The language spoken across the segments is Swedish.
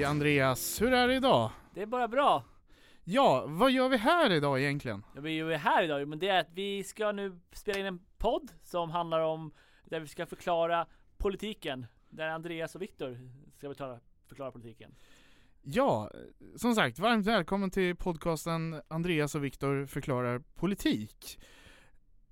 Hej Andreas, hur är det idag? Det är bara bra. Ja, vad gör vi här idag egentligen? Ja, vi är här idag, men det är att vi ska nu spela in en podd som handlar om där vi ska förklara politiken. Där Andreas och Viktor ska förklara, förklara politiken. Ja, som sagt, varmt välkommen till podcasten Andreas och Viktor förklarar politik.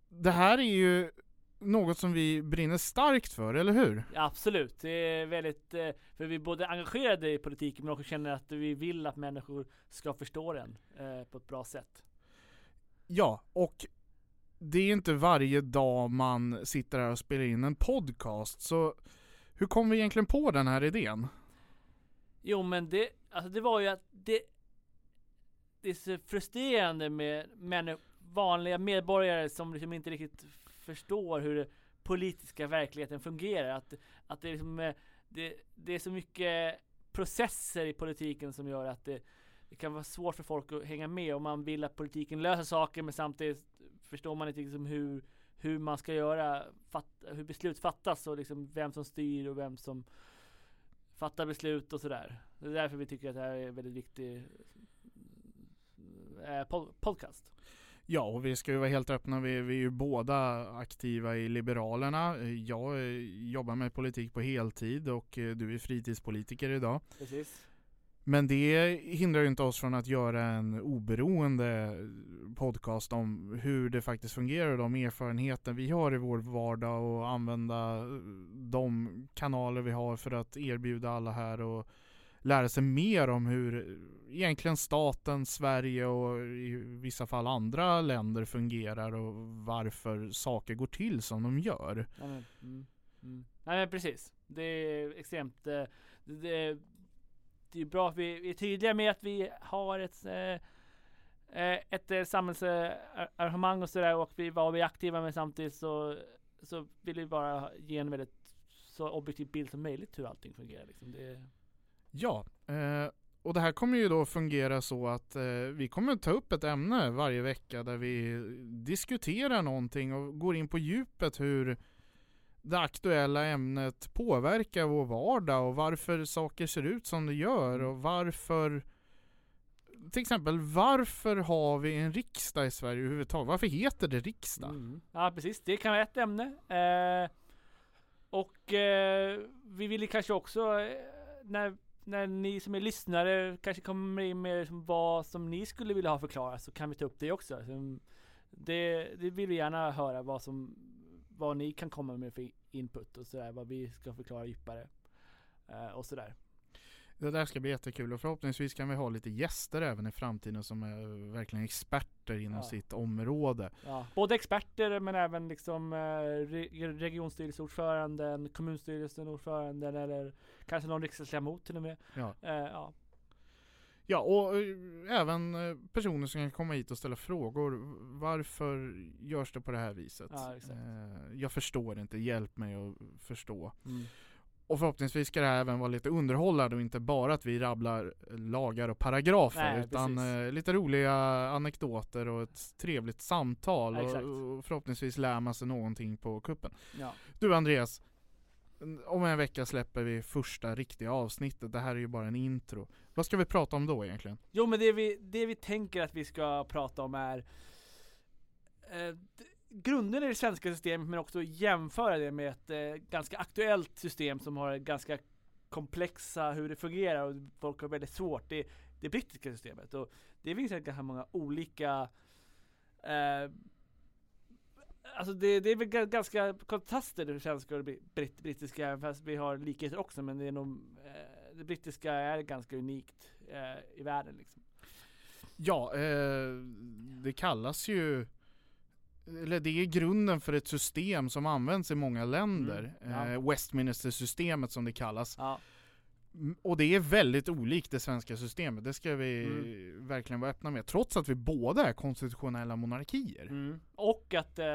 Det här är ju något som vi brinner starkt för, eller hur? Ja, absolut, det är väldigt, eh, för vi är både engagerade i politiken men också känner att vi vill att människor ska förstå den eh, på ett bra sätt. Ja, och det är inte varje dag man sitter här och spelar in en podcast, så hur kom vi egentligen på den här idén? Jo men det, alltså det var ju att det, det är så frustrerande med människor, vanliga medborgare som liksom inte riktigt förstår hur den politiska verkligheten fungerar. Att, att det, är liksom, eh, det, det är så mycket processer i politiken som gör att det, det kan vara svårt för folk att hänga med och man vill att politiken löser saker men samtidigt förstår man inte liksom hur, hur man ska göra, fatt, hur beslut fattas och liksom vem som styr och vem som fattar beslut och sådär. Det är därför vi tycker att det här är en väldigt viktig eh, podcast. Ja, och vi ska ju vara helt öppna. Vi, vi är ju båda aktiva i Liberalerna. Jag eh, jobbar med politik på heltid och eh, du är fritidspolitiker idag. Precis. Men det hindrar ju inte oss från att göra en oberoende podcast om hur det faktiskt fungerar och de erfarenheter vi har i vår vardag och använda de kanaler vi har för att erbjuda alla här och lära sig mer om hur egentligen staten, Sverige och i vissa fall andra länder fungerar och varför saker går till som de gör. Ja, men, mm, mm. Nej men precis. Det är extremt eh, det, det, det är bra att vi är tydliga med att vi har ett eh, eh, ett samhällsarrangemang och sådär och vi var vi är aktiva men samtidigt så så vill vi bara ge en väldigt så objektiv bild som möjligt hur allting fungerar liksom. Det, Ja, eh, och det här kommer ju då fungera så att eh, vi kommer ta upp ett ämne varje vecka där vi diskuterar någonting och går in på djupet hur det aktuella ämnet påverkar vår vardag och varför saker ser ut som det gör och varför till exempel varför har vi en riksdag i Sverige överhuvudtaget? Varför heter det riksdag? Mm. Ja precis, det kan vara ett ämne. Eh, och eh, vi vill ju kanske också eh, när, när ni som är lyssnare kanske kommer in med liksom vad som ni skulle vilja ha förklarat så kan vi ta upp det också. Det, det vill vi gärna höra vad som vad ni kan komma med för input och sådär, vad vi ska förklara djupare. Eh, och sådär. Det där ska bli jättekul och förhoppningsvis kan vi ha lite gäster även i framtiden som är verkligen experter inom Ja. sitt område. Ja, både experter men även liksom eh, re- regionstyrelseordföranden, kommunstyrelseordföranden eller kanske någon riksdagsledamot till och med. Ja. Eh, ja. Ja, och eh, även eh, personer som kan komma hit och ställa frågor. Varför görs det på det här viset? Ja, jag förstår inte, hjälp mig att förstå. Mm. Och förhoppningsvis ska det här även vara lite underhållande och inte bara att vi rabblar lagar och paragrafer. Nej, utan precis. eh, lite roliga anekdoter och ett trevligt samtal. Ja, och, och förhoppningsvis lär man sig någonting på kuppen. Ja. Du Andreas, om en vecka släpper vi första riktiga avsnittet. Det här är ju bara en intro. Vad ska vi prata om då egentligen? Jo men det vi, det vi tänker att vi ska prata om är eh, grunden i det svenska systemet men också jämföra det med ett eh, ganska aktuellt system som har ganska komplexa hur det fungerar och folk har väldigt svårt. Det, det brittiska systemet och det finns ganska många olika eh, Alltså det, det är väl ganska kontraster det svenska och det britt, brittiska, även fast vi har likheter också men det är nog eh, Det brittiska är ganska unikt eh, i världen liksom. Ja, eh, det kallas ju eller det är grunden för ett system som används i många länder. Mm, ja. eh, Westminster-systemet som det kallas. Ja, Och det är väldigt olikt det svenska systemet, det ska vi Mm. verkligen vara öppna med. Trots att vi båda är konstitutionella monarkier. mm. Och att eh,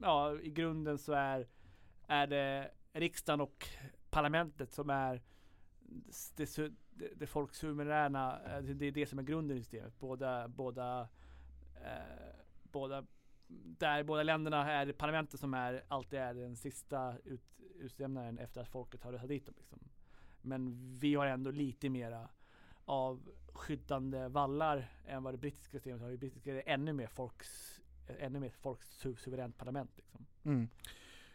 ja, i grunden så är, är det riksdagen och parlamentet som är det, det, det folksuveräna, eh, det är det som är grunden i systemet. Båda, båda, eh, båda, där båda länderna är det parlamentet som är, alltid är den sista ut, utlämnaren efter att folket har röstat dit dem. Liksom. Men vi har ändå lite mera av skyddande vallar än vad det brittiska systemet har. I brittiska är det ännu mer folks, ännu mer folksuveränt parlament. Liksom. Mm.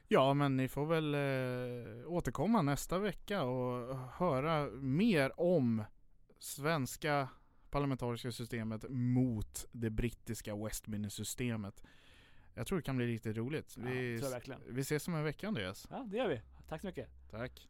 Ja, men ni får väl eh, återkomma nästa vecka och höra mer om svenska parlamentariska systemet mot det brittiska Westminster-systemet. Jag tror det kan bli riktigt roligt. Ja, Vi, verkligen. vi ses om en vecka Andreas. Ja, det gör vi. Tack så mycket. Tack.